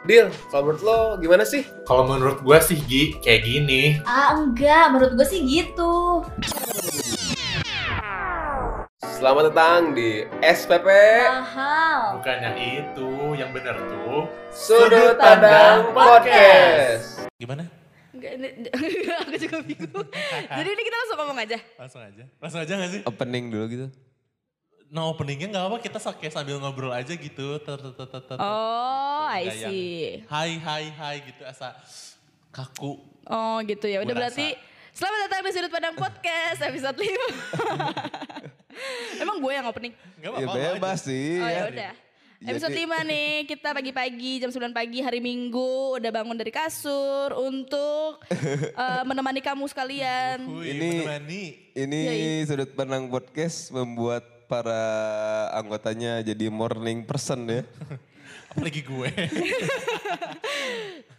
Dil, kalau menurut lo gimana sih? Kalau menurut gue sih Gi, kayak gini. Ah enggak, menurut gue sih gitu. Selamat datang di SPP Mahal. Bukan yang itu, yang bener tuh. Sudut Pandang Podcast. Gimana? Enggak, ini- aku juga bingung. Jadi ini kita langsung ngomong aja. Langsung aja. Langsung aja gak sih? opening dulu gitu. No openingnya gak apa, kita kayak sambil ngobrol aja gitu. Tet, tet, tet, tet, tet. Oh, I Nggak see. Hai, hai, hai gitu. Asa kaku. Oh gitu ya. Udah berarti selamat datang di Sudut Pandang Podcast episode 5. Emang gue yang opening? Gak Ya apa-apa. lo bebas aja. sih. Oh ya ya. udah. Jadi- Episode 5 nih, kita pagi-pagi jam 9 pagi hari Minggu udah bangun dari kasur untuk eh, menemani kamu sekalian. Ini- menemani. Ini sudut pandang podcast membuat para anggotanya jadi morning person ya. Apalagi gue.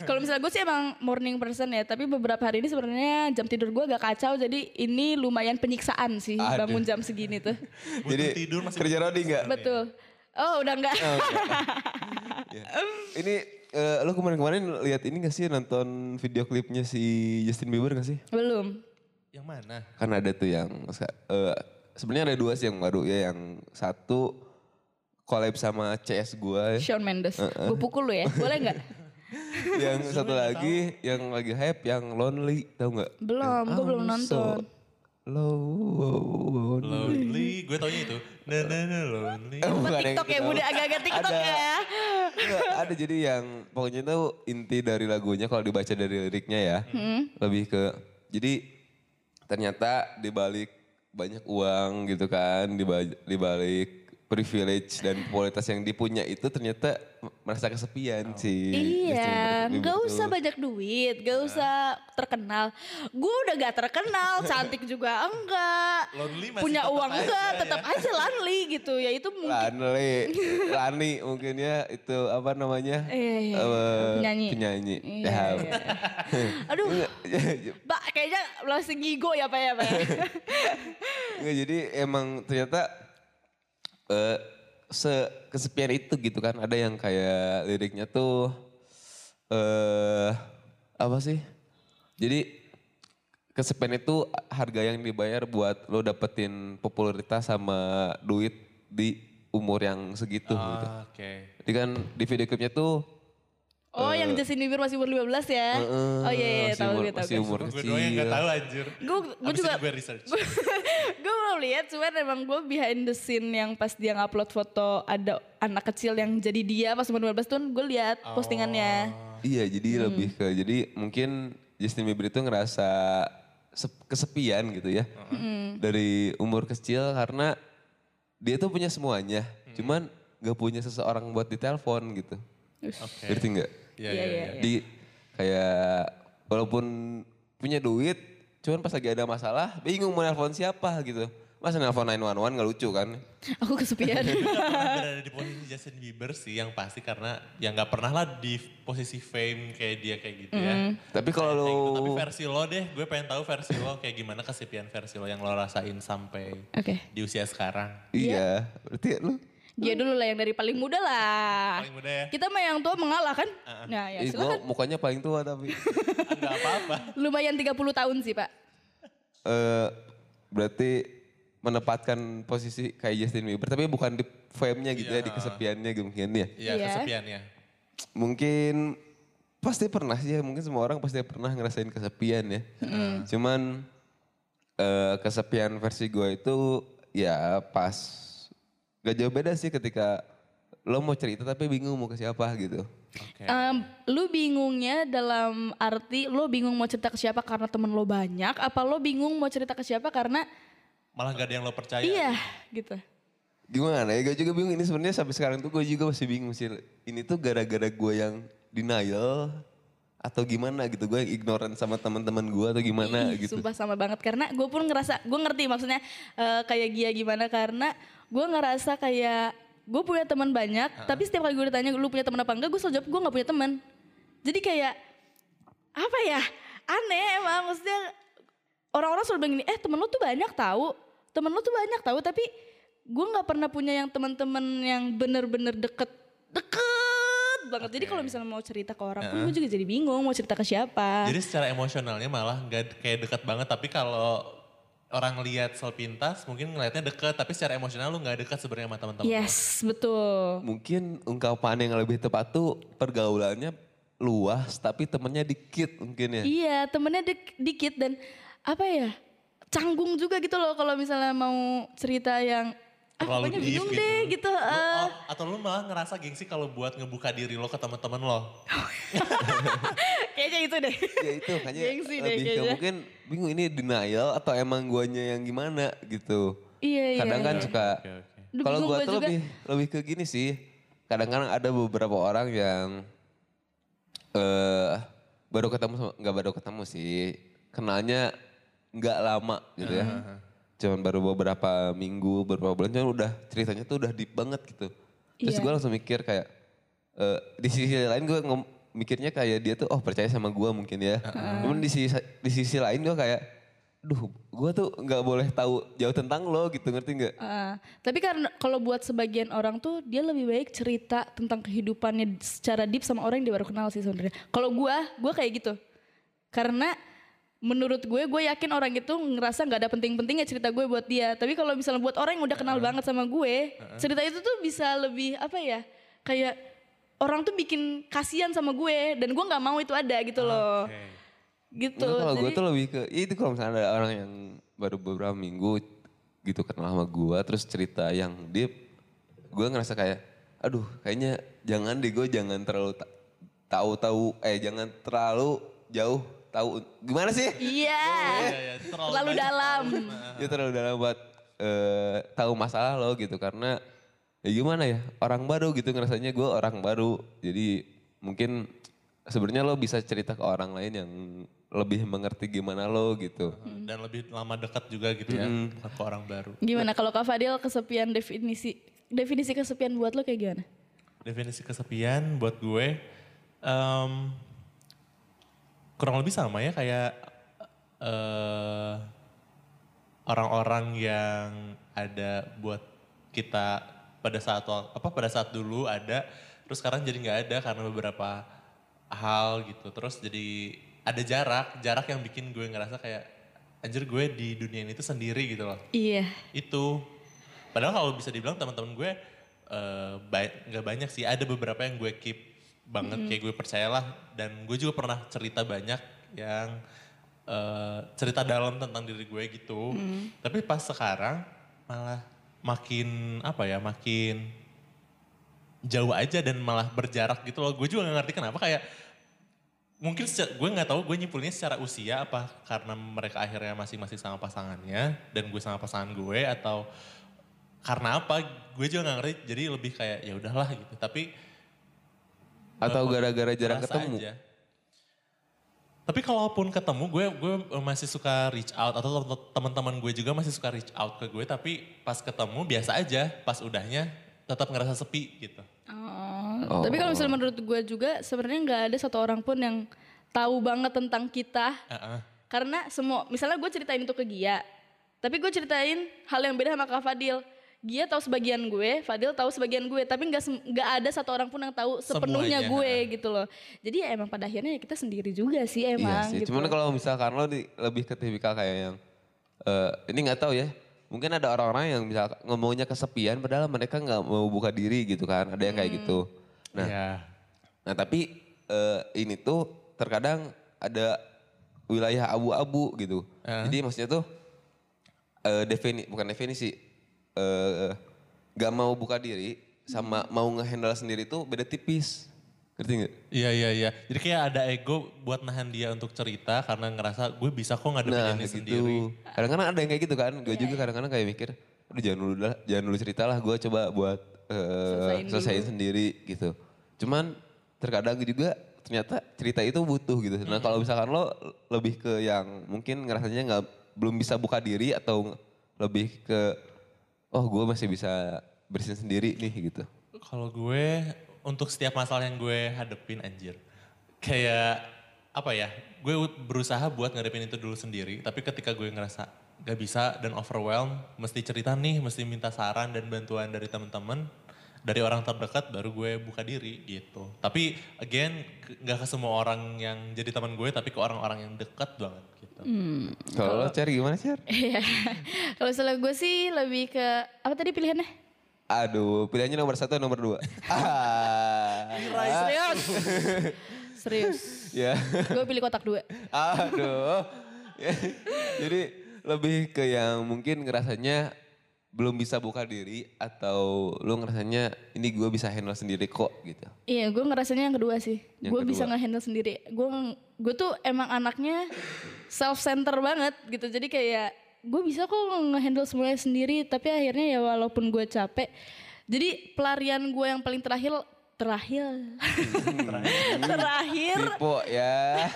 Kalau misalnya gue sih emang morning person ya, tapi beberapa hari ini sebenarnya jam tidur gue agak kacau, jadi ini lumayan penyiksaan sih Aduh. bangun jam segini tuh. Jadi tidur masih kerja Rodi nggak? Betul. Oh udah enggak. Ya. Ini eh, lo kemarin-kemarin lihat ini gak sih nonton video klipnya si Justin Bieber gak sih? Belum. Yang mana? Kan ada tuh yang eh, sebenarnya ada dua sih yang baru ya. Yang satu collab sama CS gue. Shawn Mendes. Gue pukul lu ya, boleh nggak? yang satu lagi yang lagi hype yang lonely tahu nggak? Belum, gue belum nonton. So lonely. Lonely. Gue taunya itu. Nah, nah, nah, lonely. Eh, bukan yang TikTok ya. Budi agak-agak TikTok Ada. ya. Ada jadi yang pokoknya itu inti dari lagunya kalau dibaca dari liriknya ya Hmm. lebih ke jadi ternyata di balik banyak uang gitu kan di ba- di balik privilege dan kualitas yang dipunya itu ternyata merasa kesepian sih. Iya, Justin Bieber gak tuh. usah banyak duit, gak usah terkenal. Gue udah gak terkenal, cantik juga enggak. Lonely masih Punya tetap uang aja enggak, ya. tetap aja Lanli gitu. Ya itu mungkin. Lani, Lani mungkin ya itu apa namanya? Iya, iya, Eh, penyanyi. Penyanyi. Iya, Ya. iya. Aduh, Mbak kayaknya masih ngigo ya Pak ya Pak. ya? Nggak, jadi emang ternyata eh se kesepian itu gitu kan. Ada yang kayak liriknya tuh eh apa sih? Jadi kesepian itu harga yang dibayar buat lo dapetin popularitas sama duit di umur yang segitu gitu. Ah, Oke. Jadi kan di video klipnya tuh Oh yang Justin Bieber masih umur 15 ya? eh, oh iya iya masih tahu umur- gue tahu. masih umur Gue doang yang gak kecil. tahu anjir. Gue gue juga gue research. gue belum lihat cuman emang gue behind the scene yang pas dia ngupload foto ada anak kecil yang jadi dia pas umur 15 tahun gue lihat postingannya. Iya, jadi Hmm. lebih ke jadi mungkin Justin Bieber itu ngerasa sep- kesepian gitu ya. Hmm. Dari umur kecil karena dia tuh punya semuanya, cuman gak punya seseorang buat ditelepon gitu. Oke. Ngerti nggak? Iya, Iya, iya, iya. iya. Di kayak walaupun punya duit, cuman pas lagi ada masalah bingung mau nelpon siapa gitu. Masa nelpon 911 gak lucu kan? Aku kesepian. Berada di posisi Justin Bieber sih yang pasti karena ya gak pernah lah di posisi fame kayak dia kayak gitu ya. Tapi kalau Kayak lo gitu. Tapi versi lo deh, gue pengen tahu versi lo kayak gimana kesepian versi lo yang lo rasain sampai Oke. di usia sekarang. iya, berarti lu Dia dulu lah yang dari paling muda lah. Paling muda ya, Kita mah yang tua mengalah kan? Nah ya Ih, gua mukanya paling tua tapi. enggak apa-apa. Lumayan 30 tahun sih pak. eh berarti menempatkan posisi kayak Justin Bieber tapi bukan di fame-nya gitu ya di kesepiannya gitu mungkin ya. Iya, Iya. kesepiannya. Mungkin pasti pernah sih ya mungkin semua orang pasti pernah ngerasain kesepian ya. Cuman eh kesepian versi gue itu ya pas gak jauh beda sih ketika lo mau cerita tapi bingung mau ke siapa gitu. Oke. Em, lu bingungnya dalam arti lu bingung mau cerita ke siapa karena temen lo banyak, apa lo bingung mau cerita ke siapa karena Malah gak ada yang lo percaya. iya gitu. Gimana ya, gue juga bingung ini sebenarnya sampai sekarang tuh gue juga masih bingung sih. Ini tuh gara-gara gue yang denial atau gimana gitu, gue yang ignorant sama teman-teman gue atau gimana Ih, gitu. Sumpah sama banget. Karena gue pun ngerasa, gue ngerti maksudnya eh, kayak Gia gimana. Karena gue ngerasa kayak gue punya teman banyak, tapi setiap kali gue ditanya lu punya teman apa enggak, gue selalu jawab gue nggak punya teman. Jadi kayak apa ya? Aneh emang maksudnya orang-orang selalu bilang gini, eh temen lu tuh banyak tahu, temen lu tuh banyak tahu, tapi gue nggak pernah punya yang teman-teman yang bener-bener deket deket banget. Jadi kalau misalnya mau cerita ke orang pun gue juga jadi bingung mau cerita ke siapa. Jadi secara emosionalnya malah nggak kayak dekat banget. Tapi kalau orang lihat sepintas mungkin ngelihatnya deket. Tapi secara emosional lu nggak dekat sebenarnya sama teman-teman. yes, betul. Mungkin ungkapan yang lebih tepat tuh pergaulannya luas tapi temennya dikit mungkin ya. Iya, temennya dik- dikit dan apa ya? Canggung juga gitu loh kalau misalnya mau cerita yang Terlalu pokoknya deep gitu. deh gitu. Lu- ah. oh, atau lu malah ngerasa gengsi kalau buat ngebuka diri lo ke teman-teman lo. Kayaknya itu deh. ya itu hanya Gengsi deh lebih ke kayaknya. mungkin bingung ini denial atau emang guanya yang gimana gitu. iya, iya. Kadang kan iya. suka Oke, oke. Duh, kalau gua gua tuh juga. lebih lebih ke gini sih. Kadang-kadang ada beberapa orang yang eh baru ketemu sama nggak baru ketemu sih. Kenalnya nggak lama gitu ya. Cuman baru beberapa minggu, beberapa bulan cuman udah ceritanya tuh udah deep banget gitu. Terus Iya. gue langsung mikir kayak eh di sisi lain gue mikirnya kayak dia tuh oh percaya sama gue mungkin ya. Cuman di sisi di sisi lain gue kayak duh gue tuh nggak boleh tahu jauh tentang lo gitu ngerti nggak? Ah, tapi karena kalau buat sebagian orang tuh dia lebih baik cerita tentang kehidupannya secara deep sama orang yang dia baru kenal sih sebenarnya. Kalau gua, gua kayak gitu. Karena menurut gue, gue yakin orang itu ngerasa nggak ada penting-pentingnya cerita gue buat dia. Tapi kalau misalnya buat orang yang udah kenal banget sama gue, cerita itu tuh bisa lebih apa ya? Kayak orang tuh bikin kasihan sama gue dan gue nggak mau itu ada gitu loh. Oke. Gitu. Nah, kalau gue tuh lebih ke, ya itu kalau misalnya ada orang yang baru beberapa minggu gitu kenal sama gue, terus cerita yang deep, gue ngerasa kayak, aduh kayaknya jangan deh gue jangan terlalu ta- tahu-tahu, eh jangan terlalu jauh tahu, gimana sih? Iya. Iya, iya, terlalu Terlalu banyak dalam. Ya terlalu dalam buat eh, tahu masalah lo gitu, karena ya gimana ya, orang baru gitu ngerasanya gue orang baru, jadi mungkin sebenarnya lo bisa cerita ke orang lain yang lebih mengerti gimana lo gitu. Dan lebih lama dekat juga gitu ya ke orang baru. Gimana kalau Kak Fadil kesepian definisi definisi kesepian buat lo kayak gimana? Definisi kesepian buat gue em, kurang lebih sama ya kayak eh, orang-orang yang ada buat kita pada saat apa pada saat dulu ada terus sekarang jadi nggak ada karena beberapa hal gitu. Terus jadi ada jarak jarak yang bikin gue ngerasa kayak anjir gue di dunia ini tuh sendiri gitu loh. Iya. itu. Padahal kalau bisa dibilang teman-teman gue eh, ba- nggak banyak sih. Ada beberapa yang gue keep banget kayak gue percayalah. Dan gue juga pernah cerita banyak yang eh, cerita dalam tentang diri gue gitu. Tapi pas sekarang malah makin apa ya makin jauh aja dan malah berjarak gitu loh. Gue juga nggak ngerti kenapa kayak mungkin gue nggak tahu gue nyimpulnya secara usia apa karena mereka akhirnya masing-masing sama pasangannya dan gue sama pasangan gue atau karena apa gue juga nggak ngerti. Jadi lebih kayak ya udahlah gitu. Tapi Atau gara-gara jarang ketemu? aja. tapi kalaupun ketemu gue gue masih suka reach out atau tem- teman-teman gue juga masih suka reach out ke gue tapi pas ketemu biasa aja pas udahnya tetap ngerasa sepi gitu Oh. Tapi kalau misalnya menurut gue juga sebenarnya nggak ada satu orang pun yang tahu banget tentang kita. Heeh. Karena semua, misalnya gue ceritain itu ke Gia, tapi gue ceritain hal yang beda sama Kak Fadil. Gia tahu sebagian gue, Fadil tahu sebagian gue, tapi nggak nggak ada satu orang pun yang tahu sepenuhnya Semuanya, gue gitu loh. Jadi ya emang pada akhirnya ya kita sendiri juga sih Iya emang. sih. gitu. Cuman kalau misalkan lo di, lebih ke tipikal kayak yang eh, ini nggak tahu ya. Mungkin ada orang-orang yang bisa ngomongnya kesepian padahal mereka nggak mau buka diri gitu kan. Ada yang kayak gitu. Nah, ya nah tapi eh, ini tuh terkadang ada wilayah abu-abu gitu. Eh. Jadi maksudnya tuh eh defini bukan definisi eh gak mau buka diri sama mau ngehandle sendiri tuh beda tipis. Ngerti nggak? Iya iya iya. Jadi kayak ada ego buat nahan dia untuk cerita karena ngerasa gue bisa kok ngadepin Nah ini gitu. sendiri. Kadang-kadang ada yang kayak gitu kan. Gue juga kadang-kadang kayak mikir, udah jangan dulu lah, jangan dulu cerita lah. Gue coba buat eh, Selesaiin sendiri gitu. Cuman terkadang juga ternyata cerita itu butuh gitu. Nah kalau misalkan lo lebih ke yang mungkin ngerasanya nggak belum bisa buka diri atau lebih ke oh gue masih bisa bersihin sendiri nih gitu. Kalau gue untuk setiap masalah yang gue hadepin anjir. Kayak apa ya, gue berusaha buat ngadepin itu dulu sendiri. Tapi ketika gue ngerasa gak bisa dan overwhelm, mesti cerita nih, mesti minta saran dan bantuan dari teman-teman. Dari orang terdekat baru gue buka diri gitu. Tapi again nggak ke semua orang yang jadi teman gue tapi ke orang-orang yang dekat banget gitu. Kalau lo cari gimana Cer? Iya. Kalau misalnya gue sih lebih ke apa tadi pilihannya? Aduh, pilihannya nomor satu atau nomor dua? ah, Serius. Serius. ya. Gue pilih kotak dua. Aduh. Jadi lebih ke yang mungkin ngerasanya belum bisa buka diri atau lu ngerasanya ini gue bisa handle sendiri kok gitu. Iya, gue ngerasanya yang kedua sih. Gue bisa nge-handle sendiri. Gue gue tuh emang anaknya self center banget gitu. Jadi kayak gue bisa kok nge-handle semuanya sendiri. Tapi akhirnya ya walaupun gue capek. Jadi pelarian gue yang paling terakhir terakhir terakhir Tipe ya.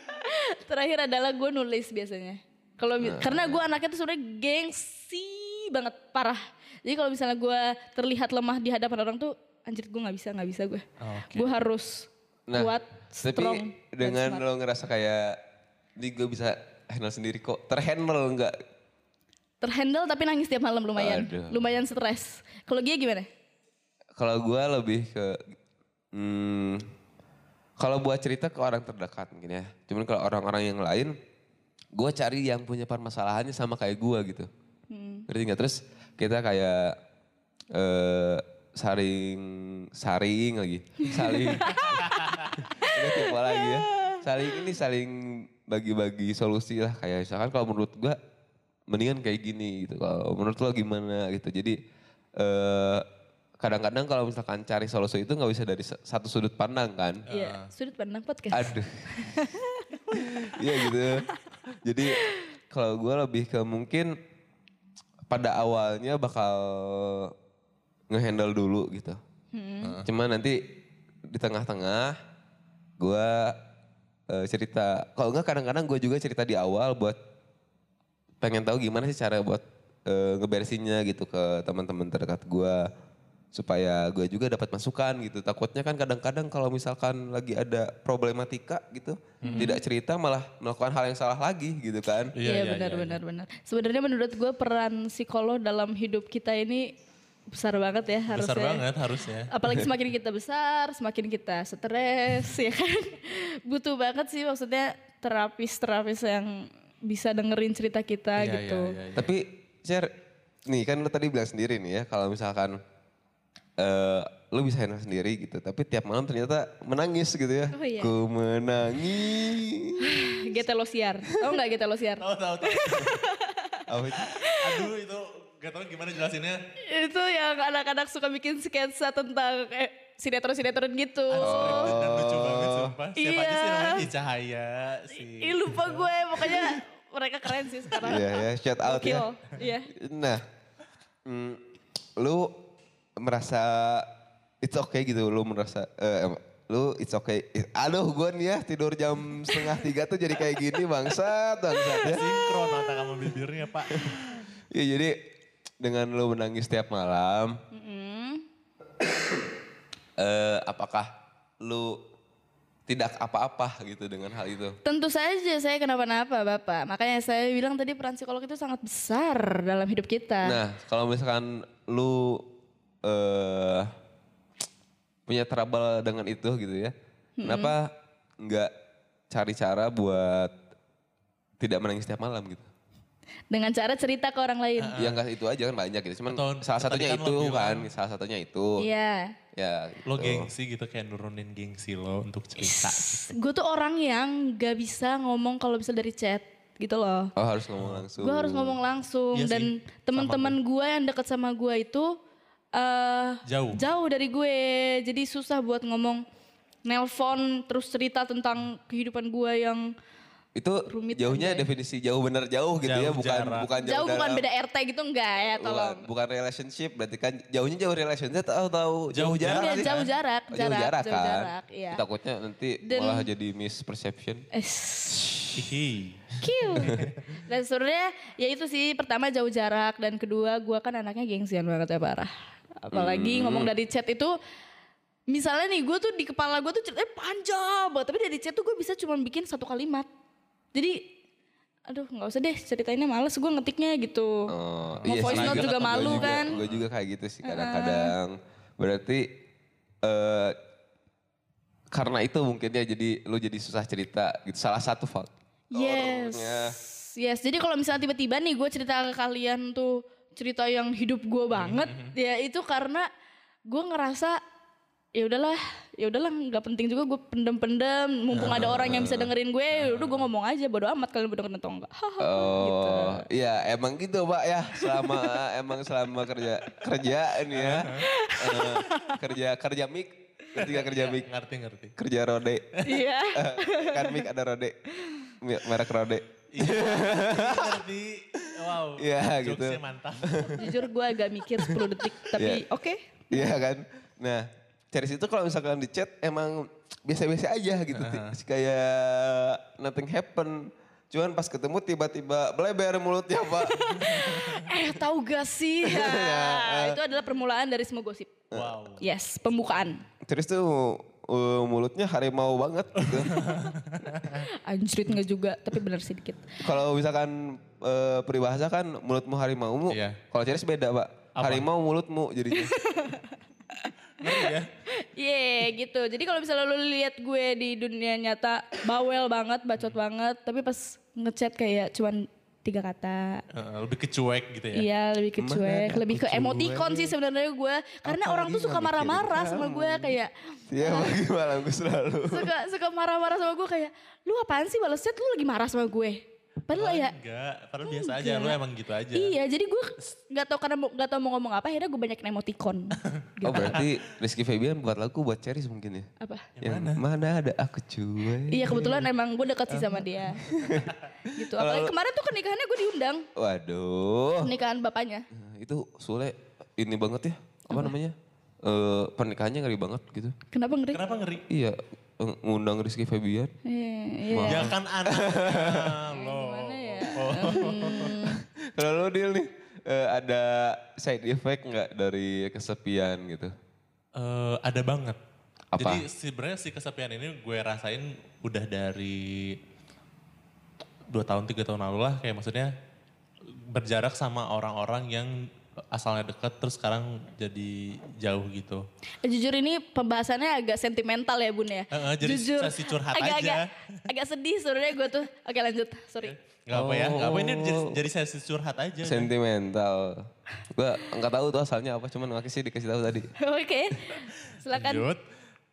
terakhir adalah gue nulis biasanya. Kalau Nah. karena gue anaknya tuh sebenarnya gengsi banget parah. Jadi kalau misalnya gue terlihat lemah di hadapan orang tuh anjir gue nggak bisa nggak bisa gue. Oke. Gue harus Nah, kuat, tapi strong. dan dengan smart. lo ngerasa kayak ini gue bisa handle sendiri kok. Terhandle enggak? terhandle tapi nangis tiap malam lumayan, Aduh. lumayan stres. Kalau Gia gimana? Kalau gue lebih ke hmm, kalau buat cerita ke orang terdekat mungkin ya. Cuman kalau orang-orang yang lain, gue cari yang punya permasalahannya sama kayak gue gitu. Ngerti nggak? Terus kita kayak eh saring saring lagi, saling tipe lagi ya. Saling ini saling bagi-bagi solusi lah kayak misalkan kalau menurut gue mendingan kayak gini gitu. Kalau menurut lo gimana gitu. Jadi eh kadang-kadang kalau misalkan cari solusi itu nggak bisa dari sa- satu sudut pandang kan. Iya, sudut pandang podcast. Aduh. Iya gitu. Jadi kalau gue lebih ke mungkin pada awalnya bakal ngehandle dulu gitu. Cuma nanti di tengah-tengah gue eh, cerita. Kalau enggak kadang-kadang gue juga cerita di awal buat pengen tahu gimana sih cara buat eh, ngeberesinnya gitu ke teman-teman terdekat gue supaya gue juga dapat masukan gitu. Takutnya kan kadang-kadang kalau misalkan lagi ada problematika gitu, tidak cerita malah melakukan hal yang salah lagi gitu kan. Iya benar benar benar. Sebenarnya menurut gue peran psikolog dalam hidup kita ini besar banget ya harusnya. Besar banget harusnya. Apalagi semakin kita besar, semakin kita stres ya kan. Butuh banget sih maksudnya terapis-terapis yang bisa dengerin cerita kita Iya, gitu. iya, iya, iya. Tapi share, nih kan lo tadi bilang sendiri nih ya kalau misalkan eh lo bisa handle sendiri gitu, tapi tiap malam ternyata menangis gitu ya. Oh iya. Ku menangis. Gete Losiar. Tahu nggak Gete Losiar? Tahu tahu tahu. Apa itu? Aduh itu gak tau gimana jelasinnya. Itu yang anak-anak suka bikin sketsa tentang eh, sinetron-sinetron gitu. Unscripted dan lucu banget sumpah. Siapa aja sih Iya. namanya Di Cahaya sih. Ih lupa gue, pokoknya mereka keren sih sekarang. Iya ya, shout out Gokil. ya. Iya. Nah, mm, lu merasa it's okay gitu, lu merasa, eh, em- lu it's okay. Eh, Aduh gue nih ya tidur jam setengah tiga tuh jadi kayak gini bangsat, bangsat ya. Sinkron mata kamu bibirnya pak. Iya jadi dengan lu menangis tiap malam, eh, apakah lu tidak apa-apa gitu dengan hal itu? Tentu saja saya kenapa-napa Bapak. Makanya saya bilang tadi peran psikolog itu sangat besar dalam hidup kita. Nah, kalau misalkan lu eh punya trouble dengan itu gitu ya, kenapa nggak cari cara buat tidak menangis tiap malam gitu? Dengan cara cerita ke orang lain. Ya nggak itu aja kan banyak gitu, cuman Atau salah satunya kan lo itu bilang- kan, salah satunya itu. Iya. Ya. Lo gitu. gengsi gitu kayak nurunin gengsi lo untuk cerita. Gue tuh orang yang gak bisa ngomong kalau bisa dari chat gitu loh. Oh harus ngomong langsung. Gue harus ngomong langsung Iya dan teman-teman gue yang deket sama gue itu eh Jauh. jauh dari gue. Jadi susah buat ngomong nelpon terus cerita tentang kehidupan gue yang Itu Rumit jauhnya aja ya. definisi jauh bener jauh gitu ya, Jauh bukan jarak. bukan jauh, jauh bukan dalam- beda RT gitu enggak ya bukan, tolong. bukan relationship berarti kan jauhnya jauh relationship tahu tahu jauh, Jauh jarak Iya, sih. jauh jarak, Oh, jarak, jauh jarak jauh kan. jarak, iya. Takutnya nanti Dan- malah jadi misperception. Hihi. cute. Dan sebenarnya ya itu sih pertama jauh jarak dan kedua gue kan anaknya gengsian banget ya parah. Apalagi Hmm. ngomong dari chat itu misalnya nih gue tuh di kepala gue tuh ceritanya panjang banget tapi dari chat tuh gue bisa cuma bikin satu kalimat. Jadi aduh nggak usah deh ceritainnya males gue ngetiknya gitu. Oh, Mau voice sih, note juga gua malu kan. Gue juga kayak gitu sih kadang-kadang. Berarti eh karena itu mungkin ya jadi lu jadi susah cerita gitu. Salah satu fault. Yes. Yes. Jadi kalau misalnya tiba-tiba nih gue cerita ke kalian tuh cerita yang hidup gue banget, ya itu karena gue ngerasa ya udahlah, ya udahlah nggak penting juga gue pendem-pendem. Mumpung ada orang yang bisa dengerin gue, ya udah gue ngomong aja. Bodo amat kalian dengerin atau enggak. Gitu. Oh, iya emang gitu Pak ya. Selama emang selama kerja kerja ini ya. Eh, kerja kerja mic, ketika kerja mic, Ngerti ngerti. kerja rode. Iya. Eh, kan mic ada rode. Merek rode. Iya, ngerti. Wow. Iya, gitu. mantap. Jujur gue agak mikir 10 detik, tapi Iya. oke. Iya kan? Nah, dari situ kalau misalkan di chat emang biasa-biasa aja gitu. Ti- Kayak nothing happen. Cuman pas ketemu tiba-tiba bleber mulutnya Pak. Eh tahu gak sih? Ya, itu adalah permulaan dari semua gosip. Wow. Yes, pembukaan. Terus tuh uh, mulutnya harimau banget gitu. Anjrit nggak juga, tapi benar sedikit. kalau misalkan uh, peribahasa kan mulutmu harimaumu. Iya. Kalau Ceres beda Pak. Harimau mulutmu jadinya. Ya? Iya gitu. Jadi kalau misalnya lu lihat gue di dunia nyata bawel banget, bacot banget, tapi pas ngechat kayak cuman tiga kata. Eh, lebih kecuek gitu ya. Iya lebih ke Mana lebih ke emoticon sih sebenarnya gue. Karena orang tuh suka marah-marah sama gue kayak Iya lagi malam gue selalu. suka suka marah-marah sama gue kayak lu apaan sih balas chat lu lagi marah sama gue. Padahal ya Enggak, padahal biasa aja. Lu emang gitu aja. Iya, jadi gue nggak tahu karena nggak tahu mau ngomong apa, akhirnya gue banyakin emoticon. Oh berarti Rizky Febian buat lagu buat Ceres mungkin ya? apa? Yang mana? ada aku cuek. Iya kebetulan emang gue deket sih sama dia. gitu. Apalagi kemarin tuh pernikahannya gue diundang. Waduh. Pernikahan bapaknya. Nah, itu Sule ini banget ya. Apa, namanya? Eh pernikahannya ngeri banget gitu. Kenapa ngeri? Kenapa ngeri? Iya, ngundang Rizky Febian. Iya, iya. Ya kan anaknya lo. Gimana ya? Kalau lo deal nih, eh, ada side effect nggak dari kesepian gitu? Eh, ada banget. Apa? Jadi sebenarnya si kesepian ini gue rasain udah dari dua tahun tiga tahun lalu lah kayak maksudnya berjarak sama orang-orang yang asalnya deket terus sekarang jadi jauh gitu. Eh, Jujur ini pembahasannya agak sentimental ya bun ya. Eh, eh, jadi sesi curhat agak, aja. Agak, agak sedih sebenarnya gue tuh. Oke lanjut, sorry. Gak apa ya, gak apa ini jadi, Oh. jadi sesi curhat aja. Sentimental. Gua nggak tahu tuh asalnya apa, cuman makanya sih dikasih tahu tadi. Oke, silakan. Lanjut.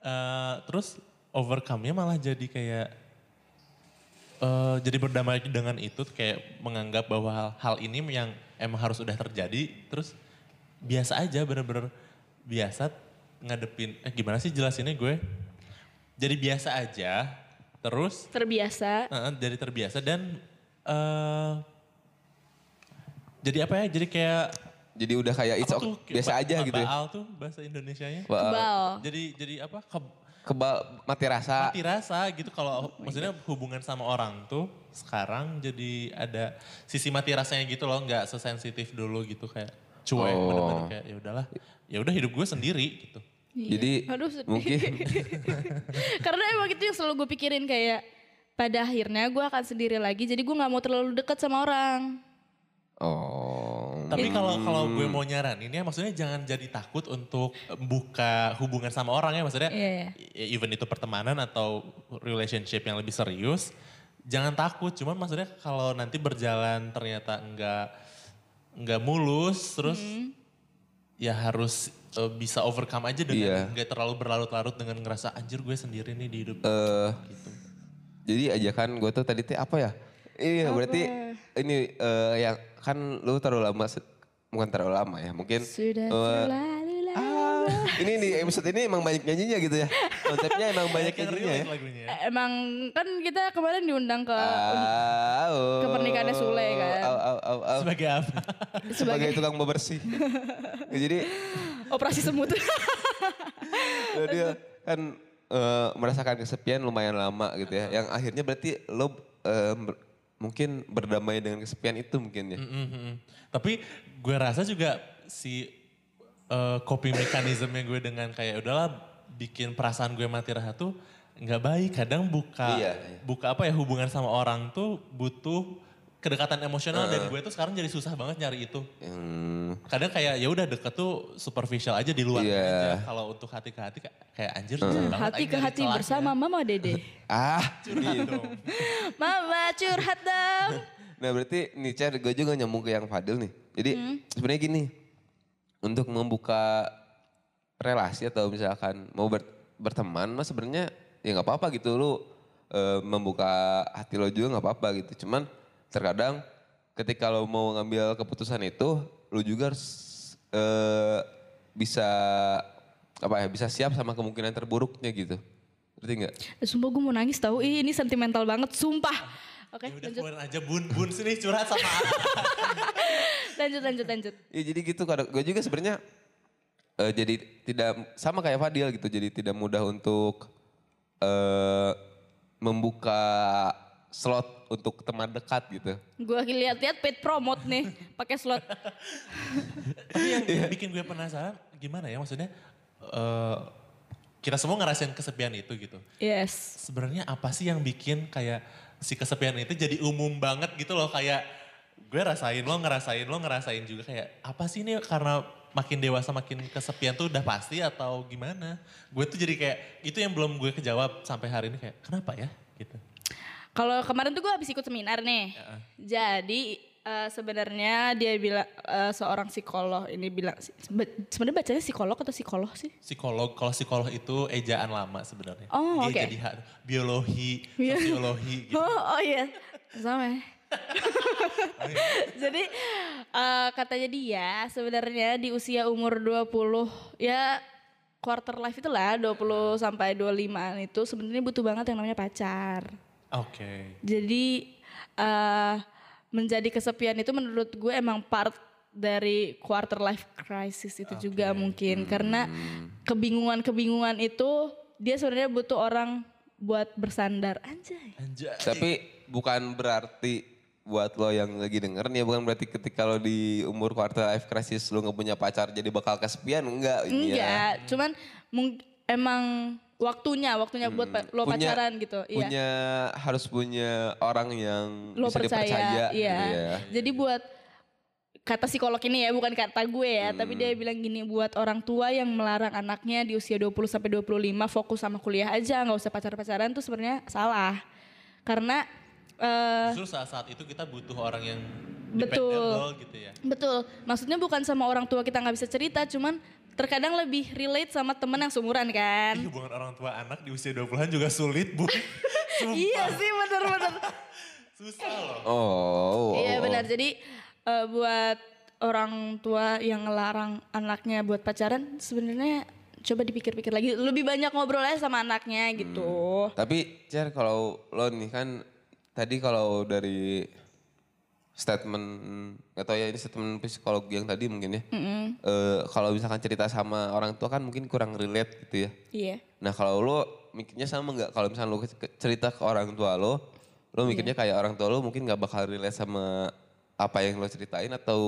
Eh, terus overcome-nya malah jadi kayak eh jadi berdamai dengan itu kayak menganggap bahwa hal, hal ini yang emang harus udah terjadi terus biasa aja bener-bener biasa ngadepin eh gimana sih jelasinnya gue jadi biasa aja terus Terbiasa. eh, jadi terbiasa dan eh jadi apa ya jadi kayak Jadi udah kayak it's apa okay, tuh? Kayak biasa aja gitu ya. baal tuh bahasa Indonesianya Ba- Kebal. jadi jadi apa ke- Kebal mati rasa. mati rasa gitu kalau maksudnya hubungan sama orang tuh sekarang jadi ada sisi mati rasanya gitu loh nggak sesensitif dulu gitu kayak cuek Oh. bener-bener kayak ya udahlah ya udah hidup gue sendiri gitu Jadi Aduh, sedih. mungkin Karena emang itu yang selalu gue pikirin kayak pada akhirnya gue akan sendiri lagi. Jadi gue nggak mau terlalu dekat sama orang. oh tapi kalau kalau gue mau nyaranin ya maksudnya jangan jadi takut untuk buka hubungan sama orang ya maksudnya Iya, iya. ya even itu pertemanan atau relationship yang lebih serius jangan takut cuman maksudnya kalau nanti berjalan ternyata enggak enggak mulus terus Hmm. ya harus eh, bisa overcome aja Iya. dengan nggak terlalu berlarut-larut dengan ngerasa anjir gue sendiri nih di hidup eh gitu. Jadi ajakan gue tuh tadi teh apa ya? Iya berarti ini eh, yang kan lu terlalu lama, bukan terlalu lama ya mungkin. Sudah eh, terlalu lama. ah, ini di episode ini emang banyak nyanyinya gitu ya. Konsepnya emang banyak yang nyanyinya ya. lagunya ya. Emang kan kita kemarin diundang ke Ah, oh. ke pernikahannya Sule kan. Au, au, au, au. Sebagai apa? Sebagai sebagai tukang bebersih. Ya, Jadi operasi semut. eh, dia kan eh, merasakan kesepian lumayan lama gitu ya. Yang akhirnya berarti lo eh, ber- mungkin berdamai dengan kesepian itu mungkin ya. Mhm. Tapi gue rasa juga si eh, coping mekanismenya gue dengan kayak udahlah bikin perasaan gue mati rasa tuh nggak baik. Kadang buka Iya, iya. buka apa ya hubungan sama orang tuh butuh kedekatan emosional dan gue tuh sekarang jadi susah banget nyari itu. Hmm, Kadang kayak ya udah deket tuh superficial aja di luar Iya. aja. Kalau untuk hati ke hati kayak, kayak anjir susah banget. Hati ke hati bersama Mama Dede. ah, Curhat dong. Mama curhat dong. nah berarti nih Cer, gue juga nyambung ke yang Fadil nih. Jadi sebenarnya gini, untuk membuka relasi atau misalkan mau ber- berteman, mah sebenarnya ya nggak apa-apa gitu lu eh, membuka hati lo juga nggak apa-apa gitu. Cuman terkadang ketika lo mau ngambil keputusan itu, lu juga harus eh, bisa apa ya bisa siap sama kemungkinan terburuknya gitu. Ngerti nggak? Sumpah gue mau nangis tahu. Ih, ini sentimental banget, sumpah. Oke, Ya udah lanjut, keluarin aja bun bun sini curhat sama lanjut, lanjut, lanjut. Ya jadi gitu kadang gue juga sebenarnya eh, jadi tidak sama kayak Fadil gitu. Jadi tidak mudah untuk eh membuka slot untuk teman dekat gitu. Gue lihat-lihat paid promote nih, pakai slot. Tapi yang bikin gue penasaran gimana ya maksudnya eh, kita semua ngerasain kesepian itu gitu. Yes. Sebenarnya apa sih yang bikin kayak si kesepian itu jadi umum banget gitu loh kayak gue rasain lo ngerasain lo ngerasain juga kayak apa sih ini karena makin dewasa makin kesepian tuh udah pasti atau gimana? Gue tuh jadi kayak itu yang belum gue kejawab sampai hari ini kayak kenapa ya gitu. Kalau kemarin tuh gue habis ikut seminar nih. Jadi eh, sebenarnya dia bilang eh, seorang psikolog ini bilang sebe- sebenarnya bacanya psikolog atau psikolog sih? Psikolog, kalau psikolog itu ejaan lama sebenarnya. Oh, oke. jadi ha- biologi, Iya. sosiologi gitu. Oh, oh iya, sama. ya. Jadi eh, katanya dia sebenarnya di usia umur 20 ya quarter life itulah 20 sampai 25 itu sebenarnya butuh banget yang namanya pacar. Oke. Jadi eh menjadi kesepian itu menurut gue emang part dari quarter life crisis itu juga mungkin karena kebingungan-kebingungan itu dia sebenarnya butuh orang buat bersandar anjay. Anjay. Tapi bukan berarti buat lo yang lagi denger nih ya bukan berarti ketika lo di umur quarter life crisis lo nggak punya pacar jadi bakal kesepian enggak ya. Enggak, cuman mung- emang waktunya, waktunya buat pa- lo Punya- pacaran gitu. Iya. Punya harus punya orang yang Lo bisa percaya, dipercaya iya. gitu ya. Jadi buat kata psikolog ini ya, bukan kata gue ya, tapi Hmm. dia bilang gini buat orang tua yang melarang anaknya di usia 20 sampai 25 fokus sama kuliah aja, nggak usah pacar-pacaran tuh sebenarnya salah. Karena eh Justru saat-saat itu kita butuh orang yang Betul. dependable gitu ya. betul, maksudnya bukan sama orang tua kita nggak bisa cerita, cuman terkadang lebih relate sama temen yang seumuran kan. Ih, hubungan orang tua anak di usia 20-an juga sulit, Bu. Iya sih bener-bener. susah loh. Oh. Iya oh. benar. Jadi eh, buat orang tua yang ngelarang anaknya buat pacaran sebenarnya coba dipikir-pikir lagi. Lebih banyak ngobrol aja sama anaknya gitu. Tapi Cer kalau lo nih kan tadi kalau dari statement nggak tahu ya ini statement psikolog yang tadi mungkin ya. Eh, kalau misalkan cerita sama orang tua kan mungkin kurang relate gitu ya. Iya. Nah kalau lo mikirnya sama nggak kalau misalnya lo cerita ke orang tua lo, lo mikirnya kayak orang tua lo mungkin nggak bakal relate sama apa yang lo ceritain atau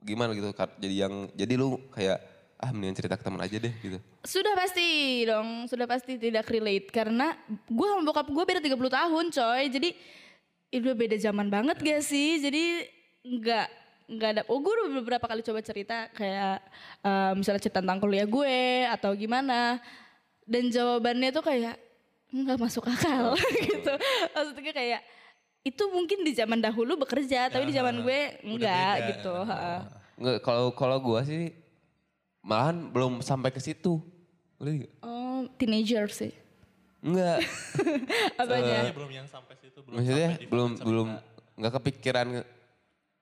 gimana gitu. Jadi yang jadi lo kayak ah mendingan cerita ke teman aja deh gitu. Sudah pasti dong, sudah pasti tidak relate karena gue sama bokap gue beda 30 tahun coy. Jadi udah beda zaman banget gak sih? Jadi nggak nggak ada. Oh gue udah beberapa kali coba cerita kayak eh, misalnya cerita tentang kuliah gue atau gimana. Dan jawabannya tuh kayak nggak masuk akal gitu. Maksudnya kayak itu mungkin di zaman dahulu bekerja, tapi di zaman gue enggak beda. gitu. Nggak, kalau kalau gua sih malahan belum sampai ke situ. Oh teenager sih. Enggak. Apanya? Kayaknya belum yang sampai situ, belum Maksudnya sampai belum belum nggak kepikiran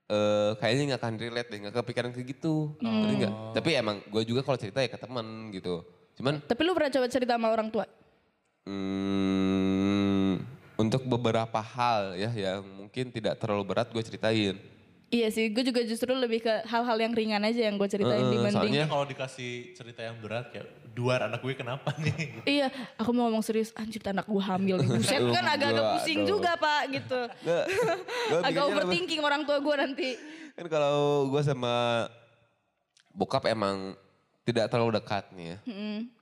eh kayaknya nggak akan relate deh, nggak kepikiran ke gitu. Ngerti nggak? Tapi emang gue juga kalau cerita ya ke teman gitu. Cuman Tapi lu pernah coba cerita sama orang tua? hmm, untuk beberapa hal ya yang mungkin tidak terlalu berat gue ceritain. Iya sih, gue juga justru lebih ke hal-hal yang ringan aja yang gue ceritain Eh, dibanding. soalnya- Kalau dikasih cerita yang berat kayak duar anak gue kenapa nih? Gitu. Iya, aku mau ngomong serius, anjir anak gue hamil nih. Buset kan agak-agak pusing dong. juga pak gitu. Nggak, Agak overthinking orang tua gue nanti. Kan kalau gue sama bokap emang tidak terlalu dekat nih ya.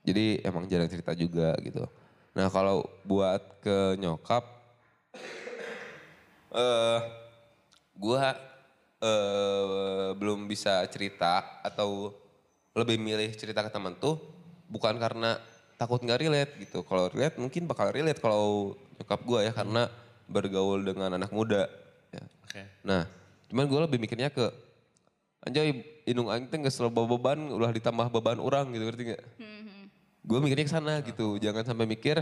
Jadi emang jarang cerita juga gitu. Nah kalau buat ke nyokap, eh gue eh belum bisa cerita atau lebih milih cerita ke teman tuh bukan karena takut nggak relate gitu. Kalau relate mungkin bakal relate kalau nyokap gue ya karena bergaul dengan anak muda. Ya. Oke. Nah, cuman gue lebih mikirnya ke anjay indung aing teh geus loba beban ulah ditambah beban orang gitu ngerti gak? Gue mikirnya ke sana gitu. Jangan sampai mikir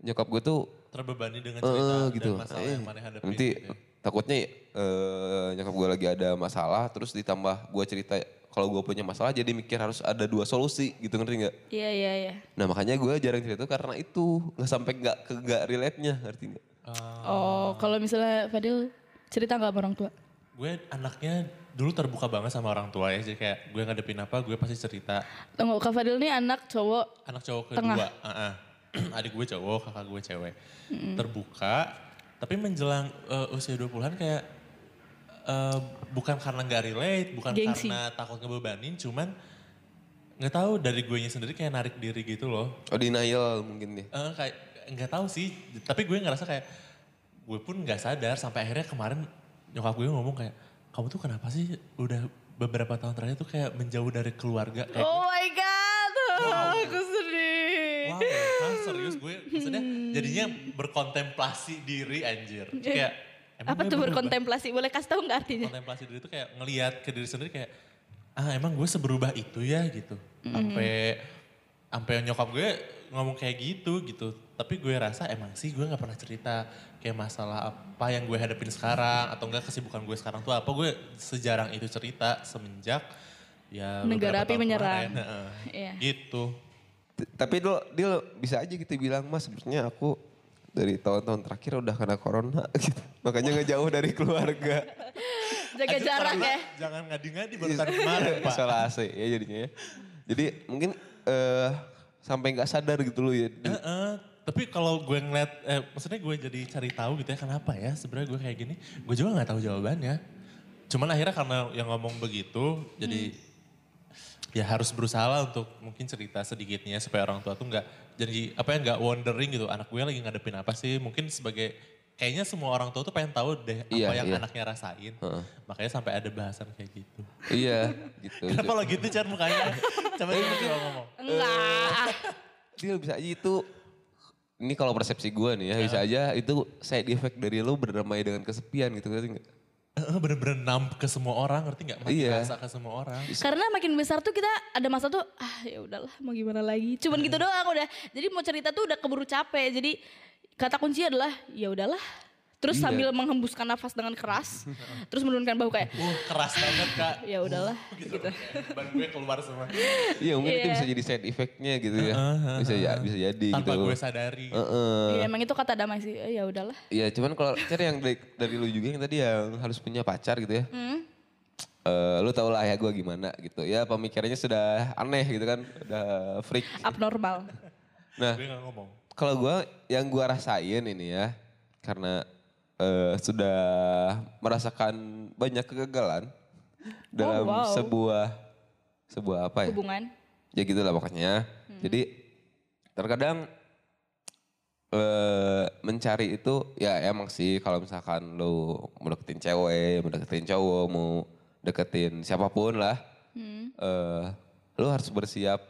nyokap gue tuh Terbebani dengan cerita gitu. dan masalah Eh, yang mana hadapin. nanti gitu ya. Takutnya eh, nyokap gue lagi ada masalah terus ditambah gue cerita kalau gue punya masalah jadi mikir harus ada dua solusi gitu ngerti nggak? Iya iya iya. Nah makanya gue jarang cerita itu karena itu nggak sampai nggak ke nggak relate nya ngerti nggak? Oh kalau misalnya Fadil cerita nggak sama orang tua? Gue anaknya dulu terbuka banget sama orang tua ya. Jadi kayak gue ngadepin apa gue pasti cerita. Tunggu Kak Fadil nih anak cowok. Anak cowok Tengah. kedua. ah, ah. Adik gue cowok, kakak gue cewek. Terbuka. Tapi menjelang eh, usia 20-an kayak eh, bukan karena nggak relate, bukan Gengsi. karena takut ngebebanin, cuman nggak tahu dari gue sendiri kayak narik diri gitu loh. Oh denial mungkin dia. Eh, kayak nggak tahu sih, tapi gue ngerasa kayak gue pun nggak sadar sampai akhirnya kemarin nyokap gue ngomong kayak kamu tuh kenapa sih udah beberapa tahun terakhir tuh kayak menjauh dari keluarga kayak Oh my god, aku wow hah, serius gue maksudnya jadinya berkontemplasi diri anjir kayak emang Apa tuh berkontemplasi? Boleh kasih tahu nggak artinya? kontemplasi diri itu kayak ngelihat ke diri sendiri kayak ah emang gue seberubah itu ya gitu sampai sampai nyokap gue ngomong kayak gitu gitu tapi gue rasa emang sih gue nggak pernah cerita kayak masalah apa yang gue hadapin sekarang atau enggak kesibukan gue sekarang tuh apa gue sejarang itu cerita semenjak ya Negara api menyerang. kemarin. Iya. gitu Tapi dia, dia bisa aja gitu bilang mas sebenarnya aku dari tahun-tahun terakhir udah kena corona gitu. Makanya nggak jauh dari keluarga. Jaga jarak ya. jangan ngadi-ngadi baru tahun kemarin pak Isolasi ya jadinya ya. Jadi mungkin eh sampai nggak sadar gitu loh ya. Heeh, tapi kalau gue ngeliat, eh, maksudnya gue jadi cari tahu gitu ya kenapa ya sebenarnya gue kayak gini, gue juga nggak tahu jawabannya. Cuman akhirnya karena yang ngomong begitu, jadi ya harus berusaha lah untuk mungkin cerita sedikitnya supaya orang tua tuh nggak jadi apa ya nggak wondering gitu, anak gue lagi ngadepin apa sih? Mungkin sebagai kayaknya semua orang tua tuh pengen tahu deh apa Iya, yang iya. anaknya rasain. Heeh. Makanya sampai ada bahasan kayak gitu. Iya gitu. Kenapa lo gitu Chan mukanya? Coba coba coba ngomong. Enggak. Dia bisa aja itu ini kalau persepsi gue nih ya bisa aja itu side effect dari lo berdamai dengan kesepian gitu ngerti nggak? Eh, Bener-bener namp ke semua orang, ngerti nggak? Mati Iya. rasa ke semua orang. Karena makin besar tuh kita ada masa tuh ah ya udahlah mau gimana lagi. Cuman gitu doang udah. Jadi mau cerita tuh udah keburu capek. Jadi kata kunci adalah ya udahlah. Terus Iya. sambil menghembuskan nafas dengan keras, terus menurunkan bahu kayak Uh, keras banget kak. ya udahlah gitu. Ban gue keluar semua. Iya mungkin itu Iya. bisa jadi side effectnya gitu ya. Bisa ya bisa jadi Tanpa gitu. gue sadari. Heeh. Ya, emang itu kata damai sih. Eh, ya udahlah. Iya cuman kalau cari yang dari, dari lu juga yang tadi yang harus punya pacar gitu ya. Hmm. Eh, lu tau lah ya gue gimana gitu ya pemikirannya sudah aneh gitu kan udah freak. Abnormal. Nah Gue gak ngomong. kalau gue yang gue rasain ini ya karena eh, sudah merasakan banyak kegagalan dalam wow. sebuah sebuah apa ya? Hubungan. ya gitu lah pokoknya. Jadi terkadang eh mencari itu ya emang sih kalau misalkan lu mau deketin cewek, mau deketin cowok, mau deketin siapa pun lah, eh lu harus bersiap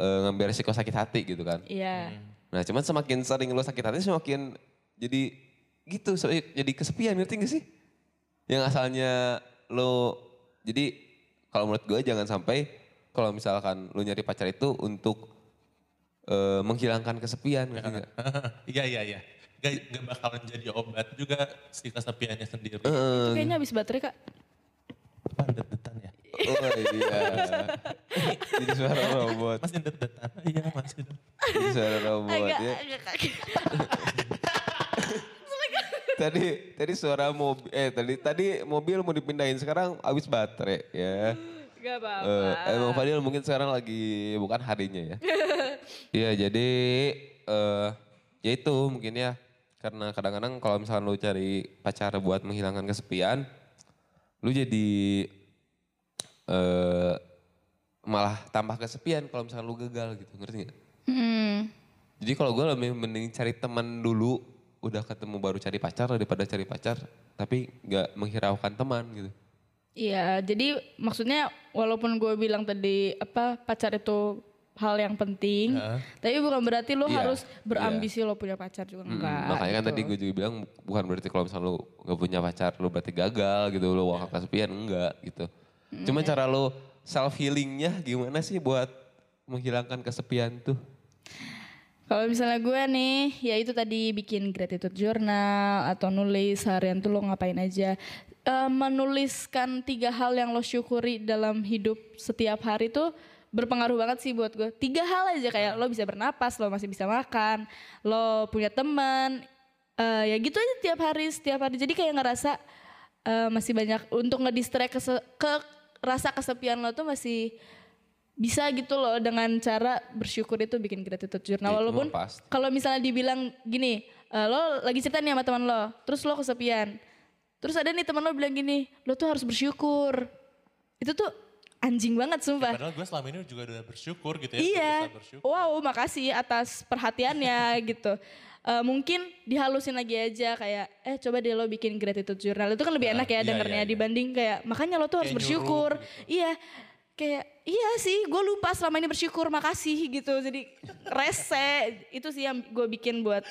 eh, ngambil resiko sakit hati gitu kan. Iya. Nah cuman semakin sering lu sakit hati semakin jadi gitu, so- jadi kesepian ngerti gak sih? Yang asalnya lu, jadi kalau menurut gue jangan sampai kalau misalkan lu nyari pacar itu untuk eh, menghilangkan kesepian. ngerti nggak? Iya iya iya. Gak, gak bakalan jadi obat juga si kesepiannya sendiri. Itu kayaknya habis baterai kak. Apa det-detan ya? Oh iya. jadi suara robot. Masih det-detan? Iya masih. Jadi suara robot Agak, ya. agak kaget. Tadi tadi suara mobil eh tadi tadi mobil mau dipindahin sekarang habis baterai ya. Gak apa-apa. Emang Fadil mungkin sekarang lagi bukan harinya ya. Iya jadi eh ya itu mungkin ya karena kadang-kadang kalau misalkan lu cari pacar buat menghilangkan kesepian, lu jadi eh malah tambah kesepian kalau misalkan lu gagal gitu ngerti nggak? Hmm. Jadi kalau gue lebih mending cari teman dulu udah ketemu baru cari pacar daripada cari pacar tapi nggak menghiraukan teman gitu. Iya, jadi maksudnya walaupun gue bilang tadi apa pacar itu hal yang penting, tapi bukan berarti lo Iya, harus berambisi lo punya pacar juga Mm, enggak. makanya kan gitu. tadi gue juga bilang bukan berarti kalau misalnya lu nggak punya pacar lu berarti gagal gitu lu wakil kesepian enggak gitu. Cuma cara lu self healingnya gimana sih buat menghilangkan kesepian tuh? Kalau misalnya gue nih, ya itu tadi bikin gratitude journal atau nulis harian tuh lo ngapain aja. Eh, menuliskan tiga hal yang lo syukuri dalam hidup setiap hari tuh berpengaruh banget sih buat gue. Tiga hal aja kayak lo bisa bernapas, lo masih bisa makan, lo punya teman, eh, ya gitu aja tiap hari, setiap hari. Jadi kayak ngerasa eh, masih banyak untuk ngedistract ke, ke rasa kesepian lo tuh masih bisa gitu loh dengan cara bersyukur itu bikin gratitude journal Ya, itu walaupun kalau misalnya dibilang gini eh, lo lagi cerita nih sama teman lo terus lo kesepian terus ada nih teman lo bilang gini lo tuh harus bersyukur itu tuh anjing banget sumpah Padahal gue selama ini juga udah bersyukur gitu ya. Iya. bersyukur. Wow, makasih atas perhatiannya gitu. Eh, mungkin dihalusin lagi aja kayak eh coba deh lo bikin gratitude journal. Itu kan lebih enak ya iya, dengernya iya, iya. dibanding kayak makanya lo tuh harus Kayak bersyukur. nyuruh gitu. Iya. Kayak iya sih, gue lupa selama ini bersyukur, makasih gitu. Jadi rese itu sih yang gue bikin buat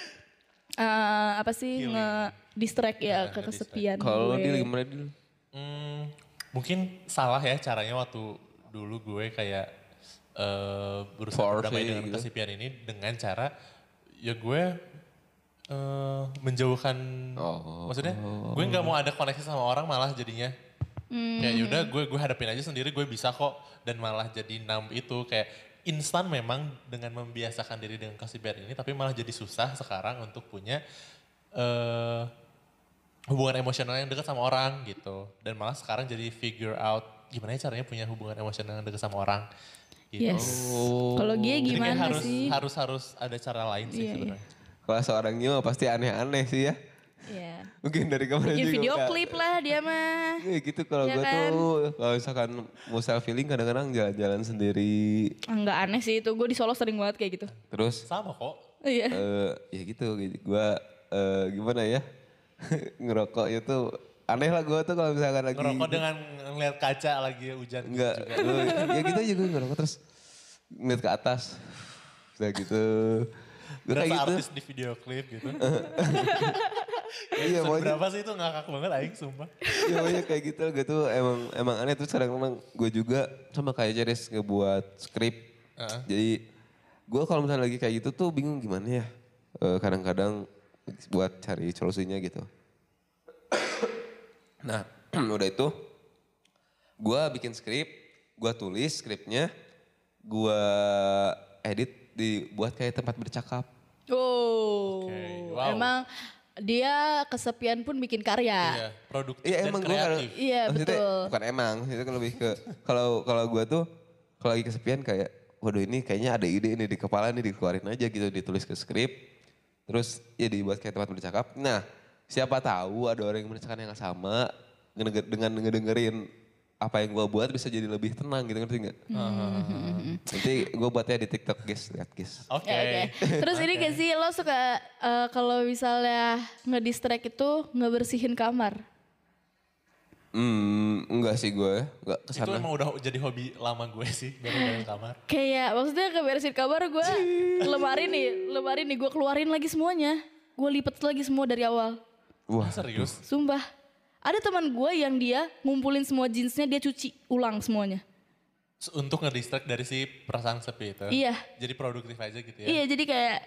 eh, apa sih Healing. nge distract ya Nah, ke kesepian Kalau gimana Dil? Hmm, mungkin salah ya caranya waktu dulu gue kayak eh berusaha berdamai dengan gitu. kesepian ini dengan cara ya gue eh menjauhkan Oh. maksudnya gue nggak mau ada koneksi sama orang malah jadinya kayak yaudah gue gue hadapin aja sendiri gue bisa kok dan malah jadi numb itu kayak instan memang dengan membiasakan diri dengan kesepian ini tapi malah jadi susah sekarang untuk punya eh hubungan emosional yang dekat sama orang gitu dan malah sekarang jadi figure out gimana ya caranya punya hubungan emosional yang dekat sama orang gitu. Yes. Kalau dia Jadi gimana harus sih? harus harus ada cara lain sih Iya, sebenarnya. Kalau seorang Nyo pasti aneh-aneh sih ya. Iya. Mungkin dari kemarin Bikin juga. video klip lah dia mah. Iya gitu kalau Iya gue kan? tuh kalau misalkan mau self healing kadang-kadang jalan-jalan sendiri. Enggak aneh sih itu, gue di Solo sering banget kayak gitu. Terus Sama kok. Iya. eh ya gitu, gitu. gue eh, gimana ya ngerokok itu aneh lah gue tuh kalau misalkan lagi Ngerokok dengan ngeliat kaca lagi hujan gitu enggak juga. gua- ya gitu aja gue ngerokok terus ngeliat ke atas udah gitu gue kayak gitu. artis di video klip gitu. iya pokoknya Berapa sih itu? Ngakak banget aing sumpah. ya pokoknya kayak gitu gitu emang emang aneh. Terus kadang kadang gue juga sama kayak Ceres ngebuat skrip. Heeh. jadi gue kalau misalnya lagi kayak gitu tuh bingung gimana ya. Eh, kadang-kadang buat cari solusinya gitu. Nah udah itu gue bikin skrip gue tulis skripnya gue edit dibuat kayak tempat bercakap Oh, Oke, wow. emang dia kesepian pun bikin karya. Iya, produktif Iya dan emang kreatif. Iya, maksudnya betul. bukan emang, itu kan lebih ke kalau kalau gue tuh kalau lagi kesepian kayak waduh ini kayaknya ada ide ini di kepala nih dikeluarin aja gitu ditulis ke skrip terus ya dibuat kayak tempat bercakap. Nah siapa tahu ada orang yang merasakan yang sama ngedenger- dengan ngedengerin apa yang gue buat bisa jadi lebih tenang gitu ngerti nggak? Nanti gue buatnya di TikTok guys, lihat guys. Oke. Ya, oke. Terus ini gak sih lo suka eh, kalau misalnya ngedistract itu ngebersihin kamar? Hmm, enggak sih gue, enggak Itu ke sana. emang udah jadi hobi lama gue sih, beres kamar. Kayak maksudnya ngebersihin kamar gue lemari nih, lemari nih gue keluarin lagi semuanya. Gue lipet lagi semua dari awal. Wah, Serius? Sumpah. Ada teman gue yang dia ngumpulin semua jeansnya dia cuci ulang semuanya. Untuk ngedistract dari si perasaan sepi itu. Iya. Jadi produktif aja gitu ya. Iya jadi kayak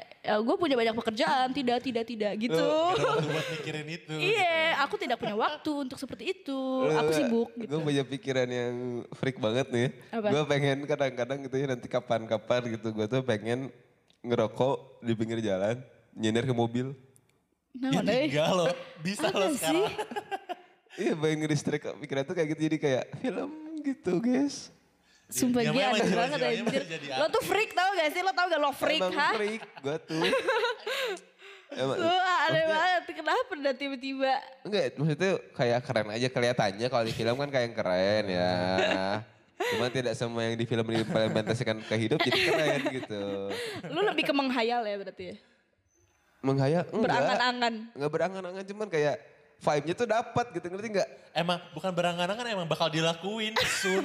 gue punya banyak pekerjaan, tidak, tidak, tidak gitu. Gak ada waktu buat mikirin itu. Iya, aku tidak punya waktu untuk seperti itu. Aku sibuk gitu. Gue punya pikiran yang freak banget nih. Gue pengen kadang-kadang gitu ya nanti kapan-kapan gitu. Gue tuh pengen ngerokok di pinggir jalan, nyender ke mobil. Nah, Ya tinggal loh, bisa Apa loh sih? Iya pengen ngedistract pikiran tuh kayak gitu jadi kayak film gitu guys. Sumpah dia jiwa-jiwanya banget anjir. jadi Lo tuh freak tau gak sih? Lo tau gak lo freak Emang ha? freak gue tuh. Emang, Wah aneh banget. Kenapa dah tiba-tiba? enggak maksudnya kayak keren aja kelihatannya kalau di film kan kayak yang keren ya. Cuma tidak semua yang di film diimplementasikan ke hidup jadi keren gitu. Lu lebih ke menghayal ya berarti ya? menghayal enggak. Berangan-angan. Enggak berangan-angan cuman kayak vibe-nya tuh dapat gitu ngerti enggak? Emang bukan berangan-angan emang bakal dilakuin soon.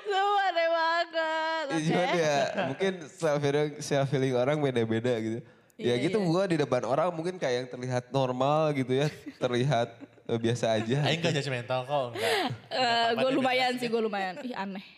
Semua aneh banget. Ya, Oke. cuman ya mungkin self feeling self feeling orang beda-beda gitu. Ya Iya, gitu iya. gua di depan orang mungkin kayak yang terlihat normal gitu ya, terlihat eh, biasa aja. Aing gak judgmental kok, enggak. Eh, gue lumayan sih, gue lumayan. Ih aneh.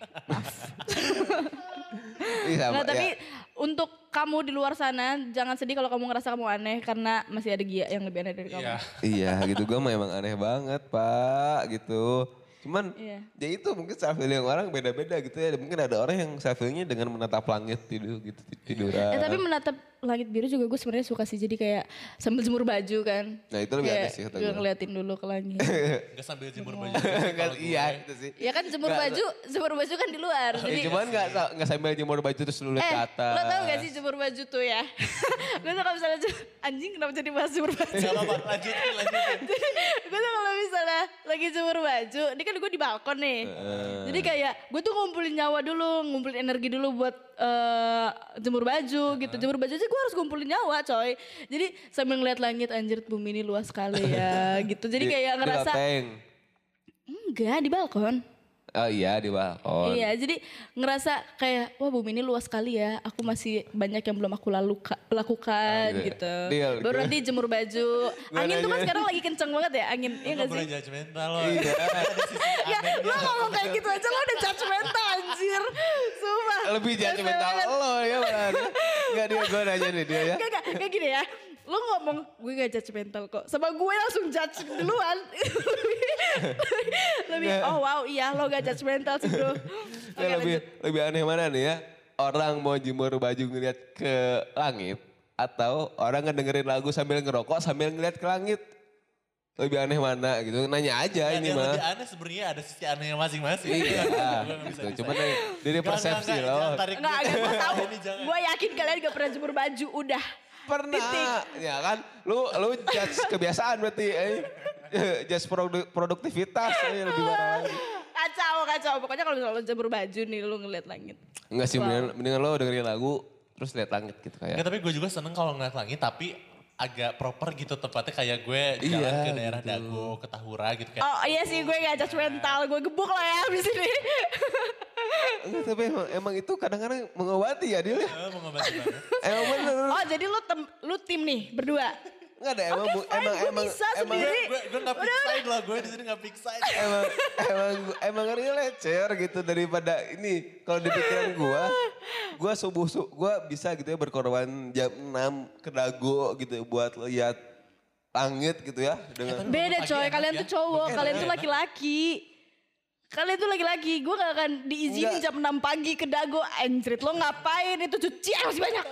Iya, Nah, sama, tapi ya. Untuk kamu di luar sana, jangan sedih kalau kamu ngerasa kamu aneh karena masih ada Gia yang lebih aneh dari kamu. Iya. Iya gitu gue memang aneh banget pak gitu. Cuman Iya. ya itu mungkin self feeling orang beda-beda gitu ya. Mungkin ada orang yang self dengan menatap langit tidur gitu tiduran. Eh tapi menatap langit biru juga gue sebenarnya suka sih jadi kayak sambil jemur baju kan. Nah, itu lebih Kayak aneh sih kata gue gue. ngeliatin dulu ke langit. Enggak sambil jemur baju. kalau gue. iya itu sih. ya kan jemur baju, jemur baju kan di luar. Ya, Jadi cuman nggak nggak sambil jemur baju terus lu lihat eh, ke atas. lo tau gak sih jemur baju tuh ya? gue tuh kalau misalnya anjing kenapa jadi bahas jemur baju? Gak apa-apa, lanjutin, lanjutin. gue tuh kalau misalnya lagi jemur baju, ini kan gue di balkon nih. Jadi kayak gue tuh ngumpulin nyawa dulu, ngumpulin energi dulu buat eh, jemur baju gitu. Jemur baju aja gue harus ngumpulin nyawa coy. Jadi sambil ngeliat langit anjir bumi ini luas sekali ya gitu. Jadi Di- kayak di ngerasa loteng. enggak di balkon. Oh iya di balkon. Iya, jadi ngerasa kayak wah bumi ini luas sekali ya. Aku masih banyak yang belum aku lalu lakukan Oh, gitu gitu. Deal, Baru gue- nanti jemur baju. angin tuh kan sekarang lagi kenceng banget ya angin. Iya Lo gak gak sih? boleh judgmental lo. Iya. Ya, lo ngomong kayak gitu aja lo udah judgmental anjir. Sumpah. Lebih judgmental lo ya. Enggak dia gue nanya nih dia ya. Gak, gak, gak gini ya. Lo ngomong gue gak judgmental kok. Sama gue langsung judge duluan. lebih, oh wow iya lo gak judgmental sih bro. Oke, Ya, lebih lanjut. lebih aneh mana nih ya? Orang mau jemur baju ngeliat ke langit atau orang ngedengerin lagu sambil ngerokok sambil ngeliat ke langit. Lebih aneh mana gitu. Nanya aja ini yang mah. lebih aneh sebenarnya ada sisi anehnya masing-masing. Iya, nggak gitu. Cuman dari, dari Nggak, persepsi nggak, nggak, loh. Enggak, enggak, gue tahu. Gue yakin kalian gak pernah jemur baju, udah. Pernah, ya kan? Lu lu judge kebiasaan berarti. Eh. Judge produ- produktivitas, eh, lebih parah lagi. Kacau, kacau. Pokoknya kalau misalnya lo jemur baju nih, lo ngeliat langit. Enggak sih, mendingan, mendingan lo dengerin lagu terus lihat langit gitu kayak. Enggak, tapi gue juga seneng kalau ngeliat langit tapi agak proper gitu tempatnya kayak gue jalan Iya, ke daerah gitu. Dago, ke Tahura gitu kayak. Oh iya sih, gue gak judgmental. Gue gebuk lah ya abis ini. Enggak, tapi emang, emang itu kadang-kadang mengobati ya dia. Eh, mau ngebahas banget. Emang bener. Oh jadi lo, tem lu tim nih, berdua. Enggak ada emang bu- fine, emang gue emang bisa emang sendiri. gue gue gak pick side lah, gue di sini gak pick side. emang emang emang lecer gitu daripada ini kalau di pikiran gua gua subuh su gua bisa gitu ya berkorban jam 6 ke dago gitu ya buat lihat langit gitu ya dengan Beda coy, kalian ya. tuh cowok, kalian tuh enak. laki-laki. Kalian tuh laki-laki, gue gak akan diizinin Enggak. jam 6 pagi ke dago. Anjrit, lo ngapain itu cucian masih banyak.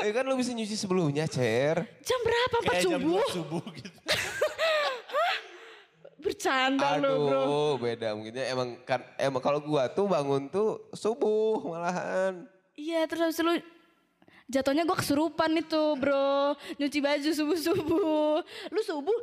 eh kan lu bisa nyuci sebelumnya cer jam berapa? 4 Kayak jam subuh? 2 subuh gitu. Bercanda lo bro. aduh beda mungkinnya emang kan emang kalau gua tuh bangun tuh subuh malahan Iya terus habis lu jatuhnya gue kesurupan itu bro. Nyuci baju subuh-subuh. Lu subuh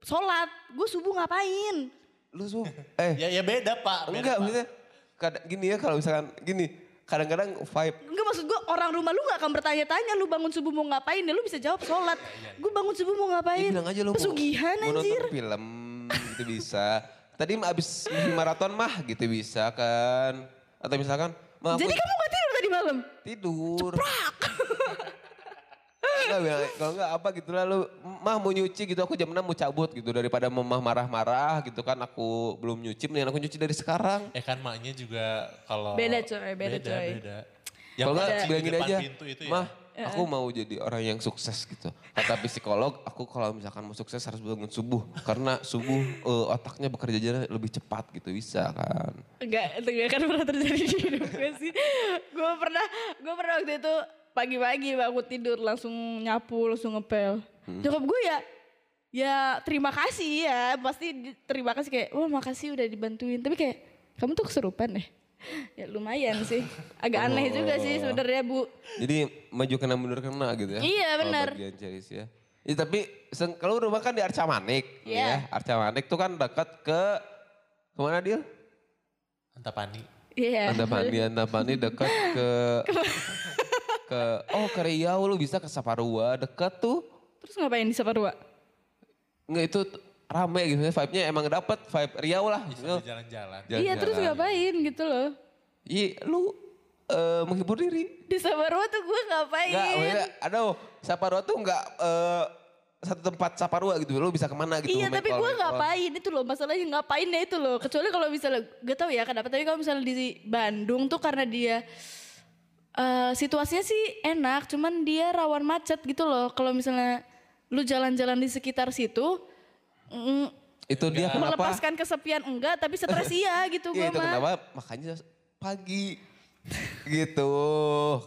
sholat, gue subuh ngapain? Lu subuh eh Ya ya beda pak. Beda, enggak Pak. maksudnya kadang gini ya kalau misalkan gini kadang-kadang vibe Enggak maksud gue orang rumah lu gak akan bertanya-tanya lu bangun subuh mau ngapain ya lu bisa jawab sholat. Gue bangun subuh mau Ya ngapain? bilang aja lu mau- Pesugihan mau, anjir. nonton film gitu bisa. Tadi abis maraton mah gitu bisa kan. Atau misalkan aku Jadi kamu gak tidur tadi malam? tidur. Enggak bilang, kalau enggak apa gitu lah lu, mah mau nyuci gitu aku jam 6 mau cabut gitu. Daripada mamah marah-marah gitu kan aku belum nyuci, mendingan aku nyuci dari sekarang. Ya kan maknya juga kalau Beda, coy, beda, coy. Beda. Yang Kalau enggak pasti di bilang gini depan aja, pintu itu ya. mah aku mau jadi orang yang sukses gitu. Kata psikolog, aku kalau misalkan mau sukses harus bangun subuh. Karena subuh eh, otaknya bekerja jadi lebih cepat gitu, bisa kan. Enggak, itu gak akan pernah terjadi di hidup gue sih. Gue pernah, gue pernah waktu itu pagi-pagi bangun tidur langsung nyapu, langsung ngepel. Nyokap gue ya, ya terima kasih ya. Pasti terima kasih kayak, wah makasih udah dibantuin. Tapi kayak, kamu tuh kesurupan deh. Ya lumayan sih. Agak aneh juga sih sebenarnya bu. Jadi maju kena mundur kena gitu ya. Iya, benar. bagian Ceris ya. Ya, tapi kalau rumah kan di Arca Manik. Iya. Ya. Arca Manik tuh kan dekat ke ke mana dia? Antapani. Iya. Antapani, Antapani dekat ke ke oh ke Riau lu bisa ke Saparua deket tuh. Terus ngapain di Saparua? Nggak itu rame gitu vibe-nya emang dapet vibe Riau lah. Sambil jalan-jalan. Iya terus ngapain gitu loh. Iya lu eh, menghibur diri. Di Saparua tuh gue ngapain? Enggak, maksudnya aduh Saparua tuh enggak eh, satu tempat Saparua gitu. Lu bisa ke mana gitu. Iya tapi gue ngapain itu loh masalahnya ngapainnya itu loh kecuali kalau misalnya gak tau ya kenapa tapi kalau misalnya di Bandung tuh karena dia eh, situasinya sih enak cuman dia rawan macet gitu loh kalau misalnya lu jalan-jalan di sekitar situ mm, Itu dia kenapa? melepaskan kesepian enggak tapi stres iya gitu gue Iya itu mah kenapa makanya pagi gitu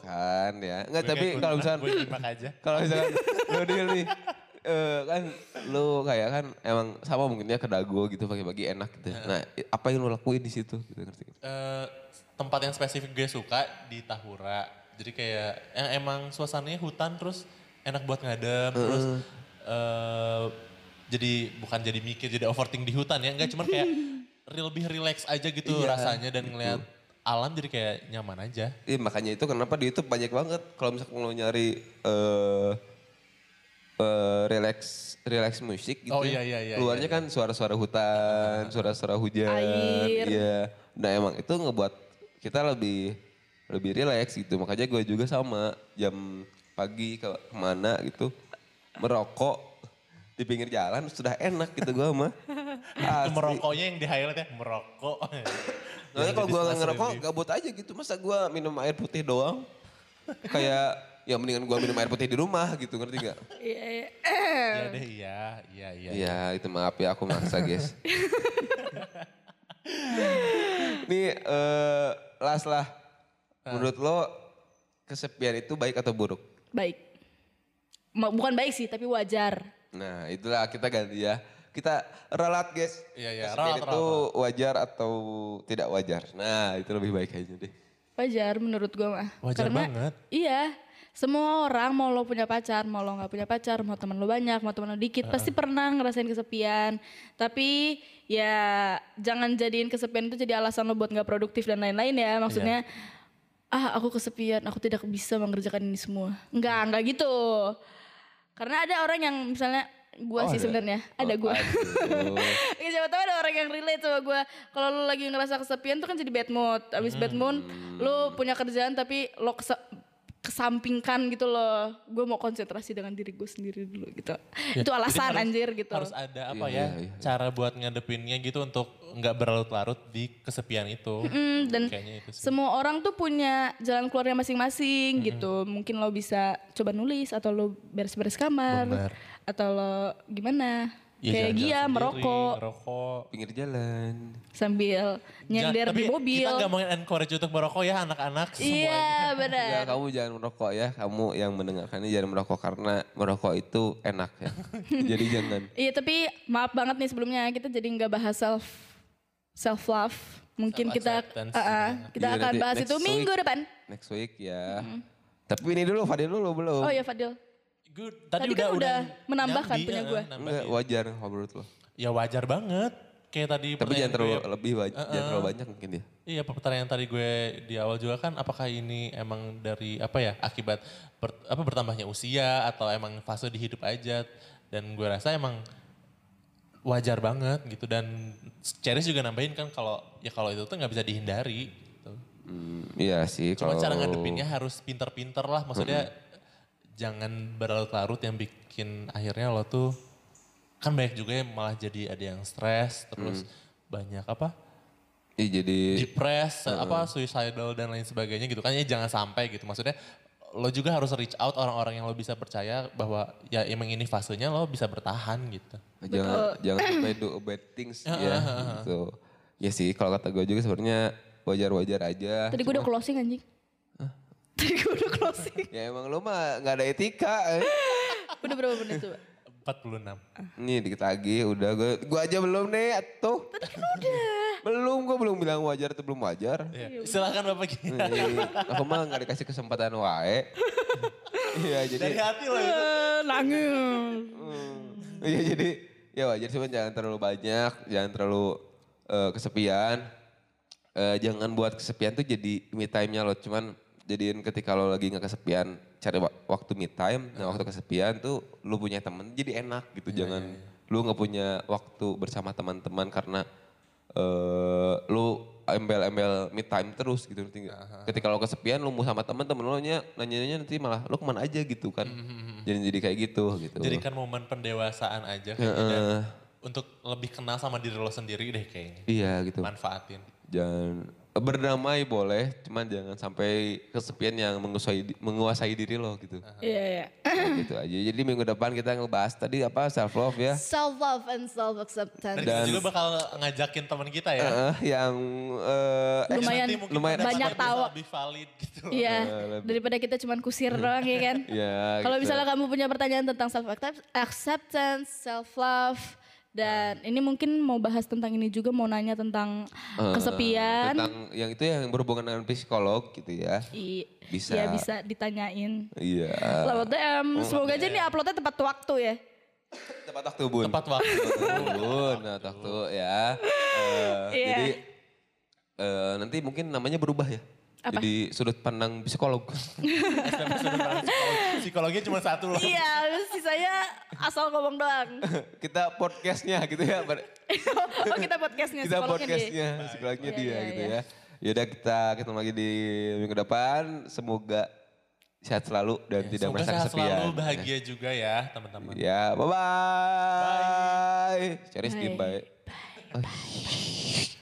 kan ya. Enggak tapi kalau aja. kalau misalkan lu deal nih eh, kan lu kayak kan emang sama mungkinnya ke Dago gitu pagi-pagi enak gitu. Nah, apa yang lu lakuin di situ gitu ngerti? Eh, tempat yang spesifik gue suka di Tahura. Jadi kayak yang emang suasananya hutan terus enak buat ngadem terus eh jadi bukan jadi mikir jadi overthink di hutan ya enggak cuman kayak real lebih relax aja gitu Iya, rasanya dan ngeliat alam jadi kayak nyaman aja. Iya makanya itu kenapa di YouTube banyak banget kalau misalkan lo nyari eh eh, relax relax musik gitu. Oh, ya, iya, iya, iya, Keluarnya kan suara-suara hutan, suara-suara hujan. Air. Iya. Nah emang itu ngebuat kita lebih lebih relax gitu. Makanya gue juga sama jam pagi ke ke mana gitu merokok di pinggir jalan sudah enak gitu gue mah. Itu merokoknya yang di highlight ya merokok. Nah, Yang kalau gue ngerokok gabut aja gitu. Masa gue minum air putih doang? Kayak ya mendingan gue minum air putih di rumah gitu ngerti gak? Iya, iya. Iya deh iya iya iya. Iya itu maaf ya aku maksa guys. Nih eh last lah. Menurut lo kesepian itu baik atau buruk? baik bukan baik sih tapi wajar Nah itulah kita ganti ya. Kita relat guys. Iya, iya, Kesepian relat, itu wajar atau tidak wajar. Nah itu lebih baik aja deh. wajar menurut gue mah Wajar banget. iya semua orang mau lo punya pacar mau lo nggak punya pacar mau teman lo banyak mau teman lo dikit pasti pernah ngerasain kesepian tapi ya jangan jadiin kesepian itu jadi alasan lo buat nggak produktif dan lain-lain ya maksudnya ah aku kesepian aku tidak bisa mengerjakan ini semua nggak nggak gitu karena ada orang yang misalnya gua Oh, sih ada? sebenarnya ada gua Aduh. Ya siapa tahu ada orang yang relate sama gue. Kalau lu lagi ngerasa kesepian tuh kan jadi bad mood. Abis bad mood, lu punya kerjaan tapi lo kesampingkan gitu loh. Gue mau konsentrasi dengan diri gue sendiri dulu gitu. Itu Jadi alasan harus- anjir gitu. Harus ada apa Iya, ya iya, iya. cara buat ngadepinnya gitu untuk nggak berlarut-larut di kesepian itu. Mm, dan Kayaknya itu sih. semua orang tuh punya jalan keluarnya masing-masing gitu. Mungkin lo bisa coba nulis atau lo beres-beres kamar. Benar. Atau lo gimana. Ya, Kayak Gia sendiri, merokok Ngerokok. Pinggir jalan. sambil nyender Jangan- di tapi mobil. Kita nggak mau encourage untuk merokok ya anak-anak semuanya. Iya Ya benar. kamu jangan merokok ya. Kamu yang mendengarkan ini jangan merokok karena merokok itu enak ya. Jadi jangan. Iya tapi maaf banget nih sebelumnya kita jadi nggak bahas self self love. Mungkin Self kita uh, uh, kita Iya, akan bahas itu minggu week. depan. Next week ya. Tapi ini dulu Fadil dulu belum. Oh ya Fadil. Gue Tadi kan udah menambahkan punya eh, gue. Enggak, wajar kalau menurut lo. Ya wajar banget. Kayak tadi Tapi jangan terlalu gue- lebih wajar, jangan terlalu banyak mungkin ya. Iya pertanyaan tadi gue di awal juga kan apakah ini emang dari apa ya akibat ber- apa bertambahnya usia atau emang fase di hidup aja dan gue rasa emang wajar banget gitu dan Ceris juga nambahin kan kalau ya kalau itu tuh nggak bisa dihindari gitu. Hmm, iya sih Cuma kalau cara ngadepinnya harus pinter-pinter lah maksudnya jangan berlarut-larut yang bikin akhirnya lo tuh kan banyak juga yang malah jadi ada yang stres terus banyak apa Iya jadi depres, apa suicidal dan lain sebagainya gitu kan ya jangan sampai gitu maksudnya lo juga harus reach out orang-orang yang lo bisa percaya bahwa ya emang ini fasenya lo bisa bertahan gitu. jangan jangan sampai do bad things ya gitu. Ya sih kalau kata gue juga sebenarnya wajar-wajar aja. Tadi gue udah closing anjing. Tadi gue udah closing. Ya emang lo mah nggak ada etika. eh. udah berapa menit coba? 46. Nih dikit lagi udah gue gue aja belum nih atuh. Tadi kan udah. Belum gue belum bilang wajar atau belum wajar. Ya, silakan Bapak Gina. Nih, aku mah nggak dikasih kesempatan wae. Iya Dari jadi hati lo itu. Nangis. Hmm. Iya jadi ya wajar sih jangan terlalu banyak, jangan terlalu eh, kesepian. Eh, jangan buat kesepian tuh jadi me time-nya lo. Cuman jadiin ketika lo lagi nggak kesepian cari wa- waktu me time nah waktu kesepian tuh lu punya temen jadi enak gitu jangan lu nggak punya waktu bersama teman-teman karena eh lu embel-embel me time terus gitu ngerti nggak? ketika lo kesepian lu mau sama teman-teman lo nya nanya-nanya nanti malah lo ke mana aja gitu kan jadi jadi kayak gitu gitu Jadikan momen pendewasaan aja kayaknya. dan untuk lebih kenal sama diri lo sendiri deh kayaknya. iya gitu Manfaatin. jangan berdamai boleh cuman jangan sampai kesepian yang menguasai menguasai diri lo gitu Iya, iya. gitu aja jadi minggu depan kita ngebahas tadi apa self love ya Self love and self acceptance. Dan, kita juga bakal ngajakin teman kita ya. Eh, yang eh, Lumayan lumayan banyak tahu. Lebih valid gitu. Iya, daripada kita cuman kusir doang ya kan. ya Kalau gitu. misalnya kamu punya pertanyaan tentang self acceptance, self love, dan ini mungkin mau bahas tentang ini juga, mau nanya tentang kesepian. tentang yang itu yang berhubungan dengan psikolog gitu ya I- Bisa. Ya bisa ditanyain. iya Lewat DM. Semoga aja nih uploadnya tepat waktu ya. tepat waktu bun Tepat waktu. bun nah waktu ya Eh, Iya. jadi eh, nanti mungkin namanya berubah ya Apa? jadi sudut pandang psikolog Psikologinya cuma satu loh. iya, sisanya asal ngomong doang. kita podcastnya gitu ya oh kita podcastnya, kita psikolognya dia. podcastnya psikolognya Iya, dia iya, gitu iya. ya yaudah kita ketemu lagi di minggu depan semoga sehat selalu dan tidak Semoga merasa sehat kesepian selalu, bahagia juga ya teman-teman. ya bye bye cari skin Bye. bye, bye.